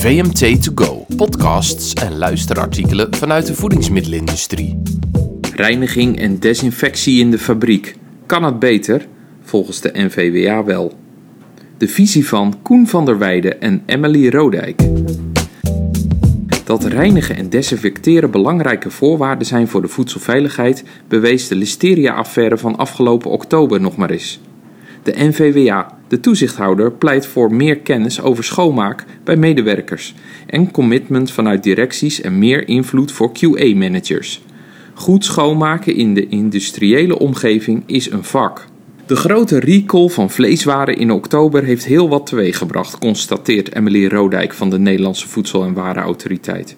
VMT To Go, podcasts en luisterartikelen vanuit de voedingsmiddelenindustrie. Reiniging en desinfectie in de fabriek. Kan het beter? Volgens de NVWA wel. De visie van Koen van der Weijden en Emily Rodijk. Dat reinigen en desinfecteren belangrijke voorwaarden zijn voor de voedselveiligheid, bewees de listeria-affaire van afgelopen oktober nog maar eens. De NVWA, de toezichthouder, pleit voor meer kennis over schoonmaak bij medewerkers en commitment vanuit directies en meer invloed voor QA-managers. Goed schoonmaken in de industriële omgeving is een vak. De grote recall van vleeswaren in oktober heeft heel wat teweeggebracht, constateert Emily Rodijk van de Nederlandse Voedsel- en Warenautoriteit.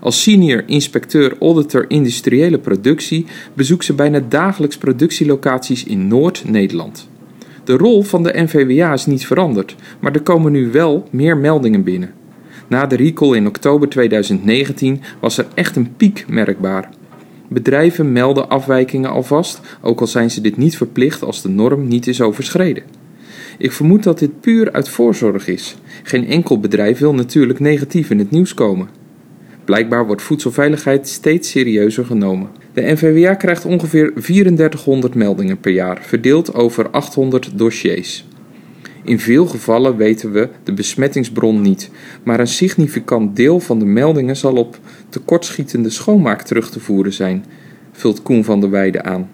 Als senior inspecteur auditor industriële productie bezoekt ze bijna dagelijks productielocaties in Noord-Nederland. De rol van de NVWA is niet veranderd, maar er komen nu wel meer meldingen binnen. Na de recall in oktober 2019 was er echt een piek merkbaar. Bedrijven melden afwijkingen alvast, ook al zijn ze dit niet verplicht als de norm niet is overschreden. Ik vermoed dat dit puur uit voorzorg is. Geen enkel bedrijf wil natuurlijk negatief in het nieuws komen. Blijkbaar wordt voedselveiligheid steeds serieuzer genomen. De NVWA krijgt ongeveer 3400 meldingen per jaar, verdeeld over 800 dossiers. In veel gevallen weten we de besmettingsbron niet, maar een significant deel van de meldingen zal op tekortschietende schoonmaak terug te voeren zijn, vult Koen van der Weijden aan.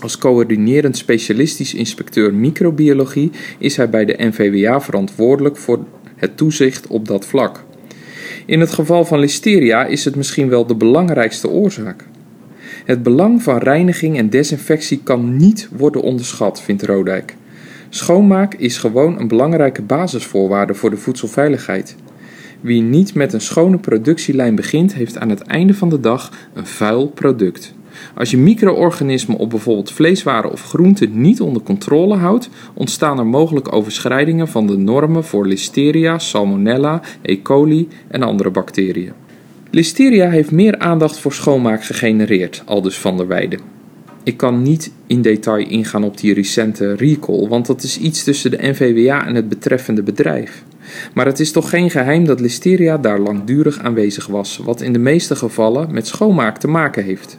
Als coördinerend specialistisch inspecteur microbiologie is hij bij de NVWA verantwoordelijk voor het toezicht op dat vlak. In het geval van listeria is het misschien wel de belangrijkste oorzaak. Het belang van reiniging en desinfectie kan niet worden onderschat, vindt Rodijk. Schoonmaak is gewoon een belangrijke basisvoorwaarde voor de voedselveiligheid. Wie niet met een schone productielijn begint, heeft aan het einde van de dag een vuil product. Als je micro-organismen op bijvoorbeeld vleeswaren of groenten niet onder controle houdt, ontstaan er mogelijk overschrijdingen van de normen voor Listeria, Salmonella, E. coli en andere bacteriën. Listeria heeft meer aandacht voor schoonmaak gegenereerd, aldus van der Weijden. Ik kan niet in detail ingaan op die recente recall, want dat is iets tussen de NVWA en het betreffende bedrijf. Maar het is toch geen geheim dat Listeria daar langdurig aanwezig was, wat in de meeste gevallen met schoonmaak te maken heeft.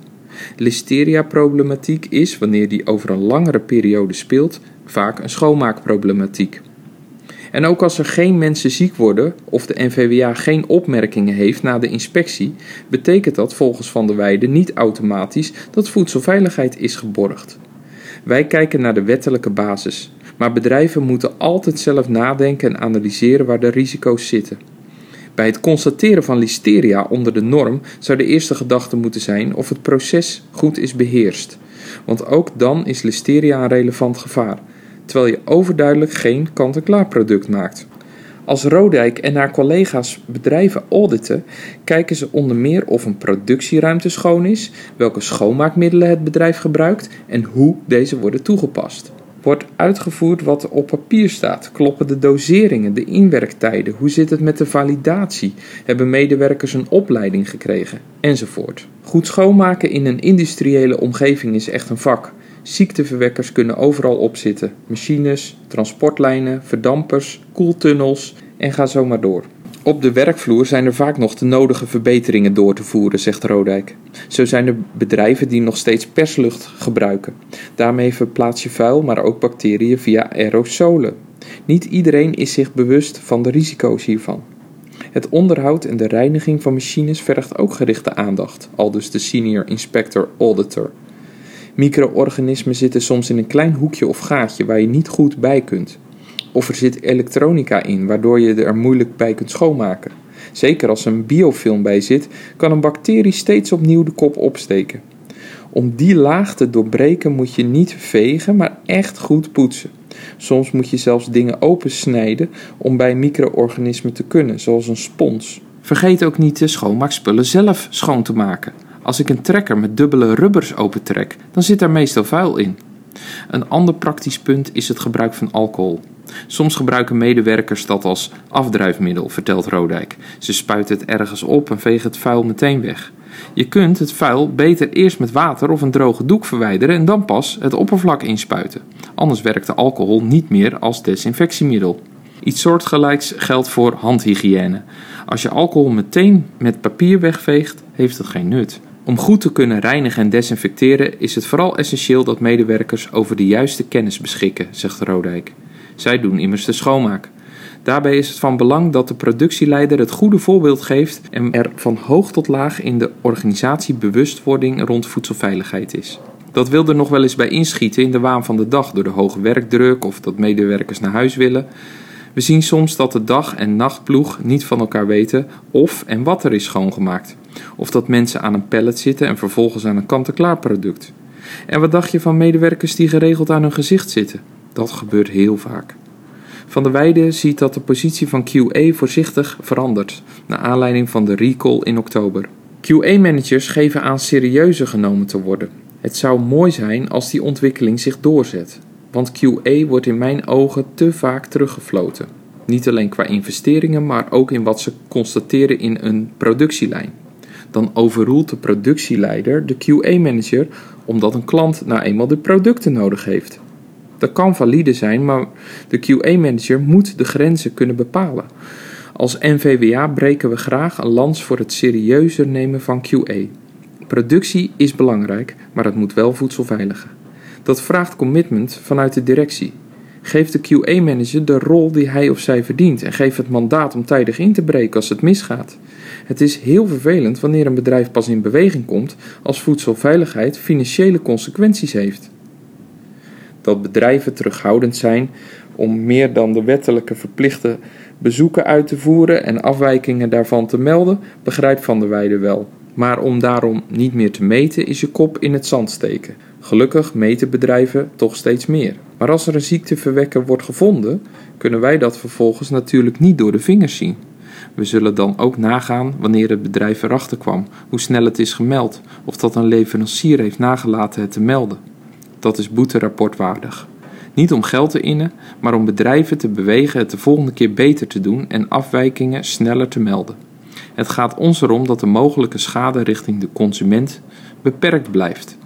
Listeria-problematiek is, wanneer die over een langere periode speelt, vaak een schoonmaakproblematiek. En ook als er geen mensen ziek worden of de NVWA geen opmerkingen heeft na de inspectie, betekent dat volgens Van der Weijden niet automatisch dat voedselveiligheid is geborgd. Wij kijken naar de wettelijke basis, maar bedrijven moeten altijd zelf nadenken en analyseren waar de risico's zitten. Bij het constateren van listeria onder de norm zou de eerste gedachte moeten zijn of het proces goed is beheerst. Want ook dan is listeria een relevant gevaar, terwijl je overduidelijk geen kant-en-klaar product maakt. Als Rodijk en haar collega's bedrijven auditen, kijken ze onder meer of een productieruimte schoon is, welke schoonmaakmiddelen het bedrijf gebruikt en hoe deze worden toegepast. Wordt uitgevoerd wat op papier staat? Kloppen de doseringen, de inwerktijden? Hoe zit het met de validatie? Hebben medewerkers een opleiding gekregen? Enzovoort. Goed schoonmaken in een industriële omgeving is echt een vak. Ziekteverwekkers kunnen overal opzitten: machines, transportlijnen, verdampers, koeltunnels en ga zo maar door. Op de werkvloer zijn er vaak nog de nodige verbeteringen door te voeren, zegt Rodijk. Zo zijn er bedrijven die nog steeds perslucht gebruiken. Daarmee verplaats je vuil, maar ook bacteriën via aerosolen. Niet iedereen is zich bewust van de risico's hiervan. Het onderhoud en de reiniging van machines vergt ook gerichte aandacht, aldus de senior inspector auditor. Micro-organismen zitten soms in een klein hoekje of gaatje waar je niet goed bij kunt. Of er zit elektronica in, waardoor je er moeilijk bij kunt schoonmaken. Zeker als een biofilm bij zit, kan een bacterie steeds opnieuw de kop opsteken. Om die laag te doorbreken moet je niet vegen, maar echt goed poetsen. Soms moet je zelfs dingen opensnijden om bij micro-organismen te kunnen, zoals een spons. Vergeet ook niet de schoonmaakspullen zelf schoon te maken. Als ik een trekker met dubbele rubbers opentrek, dan zit er meestal vuil in. Een ander praktisch punt is het gebruik van alcohol. Soms gebruiken medewerkers dat als afdrijfmiddel, vertelt Rodijk. Ze spuiten het ergens op en vegen het vuil meteen weg. Je kunt het vuil beter eerst met water of een droge doek verwijderen en dan pas het oppervlak inspuiten. Anders werkt de alcohol niet meer als desinfectiemiddel. Iets soortgelijks geldt voor handhygiëne. Als je alcohol meteen met papier wegveegt, heeft het geen nut. Om goed te kunnen reinigen en desinfecteren is het vooral essentieel dat medewerkers over de juiste kennis beschikken, zegt Rodijk. Zij doen immers de schoonmaak. Daarbij is het van belang dat de productieleider het goede voorbeeld geeft en er van hoog tot laag in de organisatie bewustwording rond voedselveiligheid is. Dat wil er nog wel eens bij inschieten in de waan van de dag door de hoge werkdruk of dat medewerkers naar huis willen. We zien soms dat de dag- en nachtploeg niet van elkaar weten of en wat er is schoongemaakt. Of dat mensen aan een pallet zitten en vervolgens aan een kant-en-klaar product. En wat dacht je van medewerkers die geregeld aan hun gezicht zitten? Dat gebeurt heel vaak. Van der Weijden ziet dat de positie van QA voorzichtig verandert, naar aanleiding van de recall in oktober. QA-managers geven aan serieuzer genomen te worden. Het zou mooi zijn als die ontwikkeling zich doorzet, want QA wordt in mijn ogen te vaak teruggefloten. Niet alleen qua investeringen, maar ook in wat ze constateren in een productielijn. Dan overroelt de productieleider de QA-manager omdat een klant nou eenmaal de producten nodig heeft. Dat kan valide zijn, maar de QA-manager moet de grenzen kunnen bepalen. Als NVWA breken we graag een lans voor het serieuzer nemen van QA. Productie is belangrijk, maar het moet wel voedselveiligen. Dat vraagt commitment vanuit de directie. Geef de QA-manager de rol die hij of zij verdient en geef het mandaat om tijdig in te breken als het misgaat. Het is heel vervelend wanneer een bedrijf pas in beweging komt als voedselveiligheid financiële consequenties heeft. Dat bedrijven terughoudend zijn om meer dan de wettelijke verplichte bezoeken uit te voeren en afwijkingen daarvan te melden, begrijpt Van der Weijden wel. Maar om daarom niet meer te meten is je kop in het zand steken. Gelukkig meten bedrijven toch steeds meer. Maar als er een ziekteverwekker wordt gevonden, kunnen wij dat vervolgens natuurlijk niet door de vingers zien. We zullen dan ook nagaan wanneer het bedrijf erachter kwam, hoe snel het is gemeld, of dat een leverancier heeft nagelaten het te melden. Dat is boeterapportwaardig. Niet om geld te innen, maar om bedrijven te bewegen het de volgende keer beter te doen en afwijkingen sneller te melden. Het gaat ons erom dat de mogelijke schade richting de consument beperkt blijft.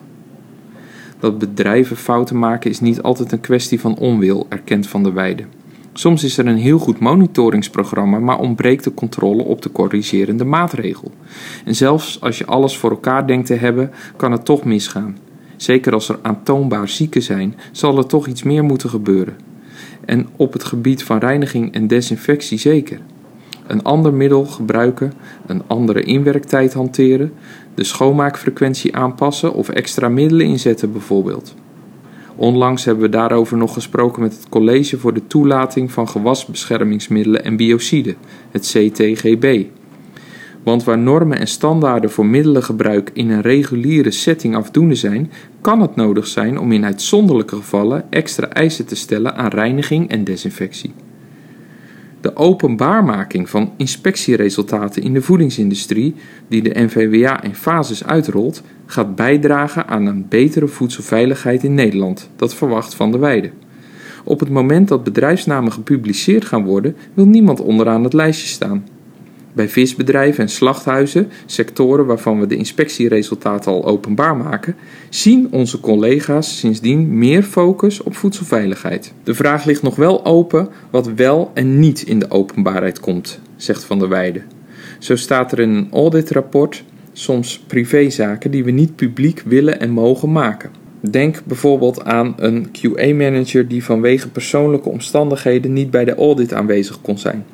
Dat bedrijven fouten maken is niet altijd een kwestie van onwil, erkent Van der Weijden. Soms is er een heel goed monitoringsprogramma, maar ontbreekt de controle op de corrigerende maatregel. En zelfs als je alles voor elkaar denkt te hebben, kan het toch misgaan. Zeker als er aantoonbaar zieken zijn, zal er toch iets meer moeten gebeuren. En op het gebied van reiniging en desinfectie zeker. Een ander middel gebruiken, een andere inwerktijd hanteren, de schoonmaakfrequentie aanpassen of extra middelen inzetten bijvoorbeeld. Onlangs hebben we daarover nog gesproken met het College voor de Toelating van Gewasbeschermingsmiddelen en Biociden, het CTGB. Want waar normen en standaarden voor middelengebruik in een reguliere setting afdoende zijn, kan het nodig zijn om in uitzonderlijke gevallen extra eisen te stellen aan reiniging en desinfectie. De openbaarmaking van inspectieresultaten in de voedingsindustrie, die de NVWA in fases uitrolt, gaat bijdragen aan een betere voedselveiligheid in Nederland. Dat verwacht Van der Weijden. Op het moment dat bedrijfsnamen gepubliceerd gaan worden, wil niemand onderaan het lijstje staan. Bij visbedrijven en slachthuizen, sectoren waarvan we de inspectieresultaten al openbaar maken, zien onze collega's sindsdien meer focus op voedselveiligheid. De vraag ligt nog wel open wat wel en niet in de openbaarheid komt, zegt Van der Weijden. Zo staat er in een auditrapport soms privézaken die we niet publiek willen en mogen maken. Denk bijvoorbeeld aan een QA-manager die vanwege persoonlijke omstandigheden niet bij de audit aanwezig kon zijn.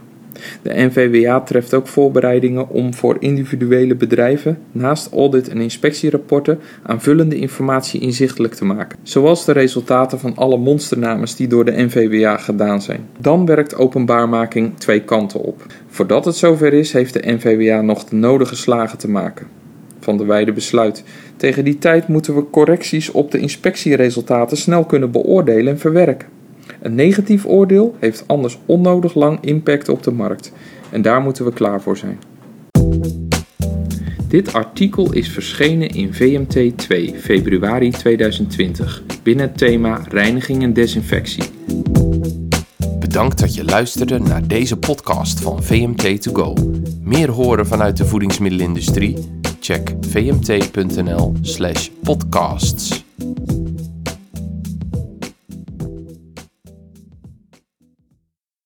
De NVWA treft ook voorbereidingen om voor individuele bedrijven naast audit- en inspectierapporten aanvullende informatie inzichtelijk te maken, zoals de resultaten van alle monsternames die door de NVWA gedaan zijn. Dan werkt openbaarmaking twee kanten op. Voordat het zover is, heeft de NVWA nog de nodige slagen te maken. Van de Weide besluit. Tegen die tijd moeten we correcties op de inspectieresultaten snel kunnen beoordelen en verwerken. Een negatief oordeel heeft anders onnodig lang impact op de markt en daar moeten we klaar voor zijn. Dit artikel is verschenen in VMT 2 februari 2020 binnen het thema reiniging en desinfectie. Bedankt dat je luisterde naar deze podcast van VMT To Go. Meer horen vanuit de voedingsmiddelenindustrie? Check vmt.nl/podcasts.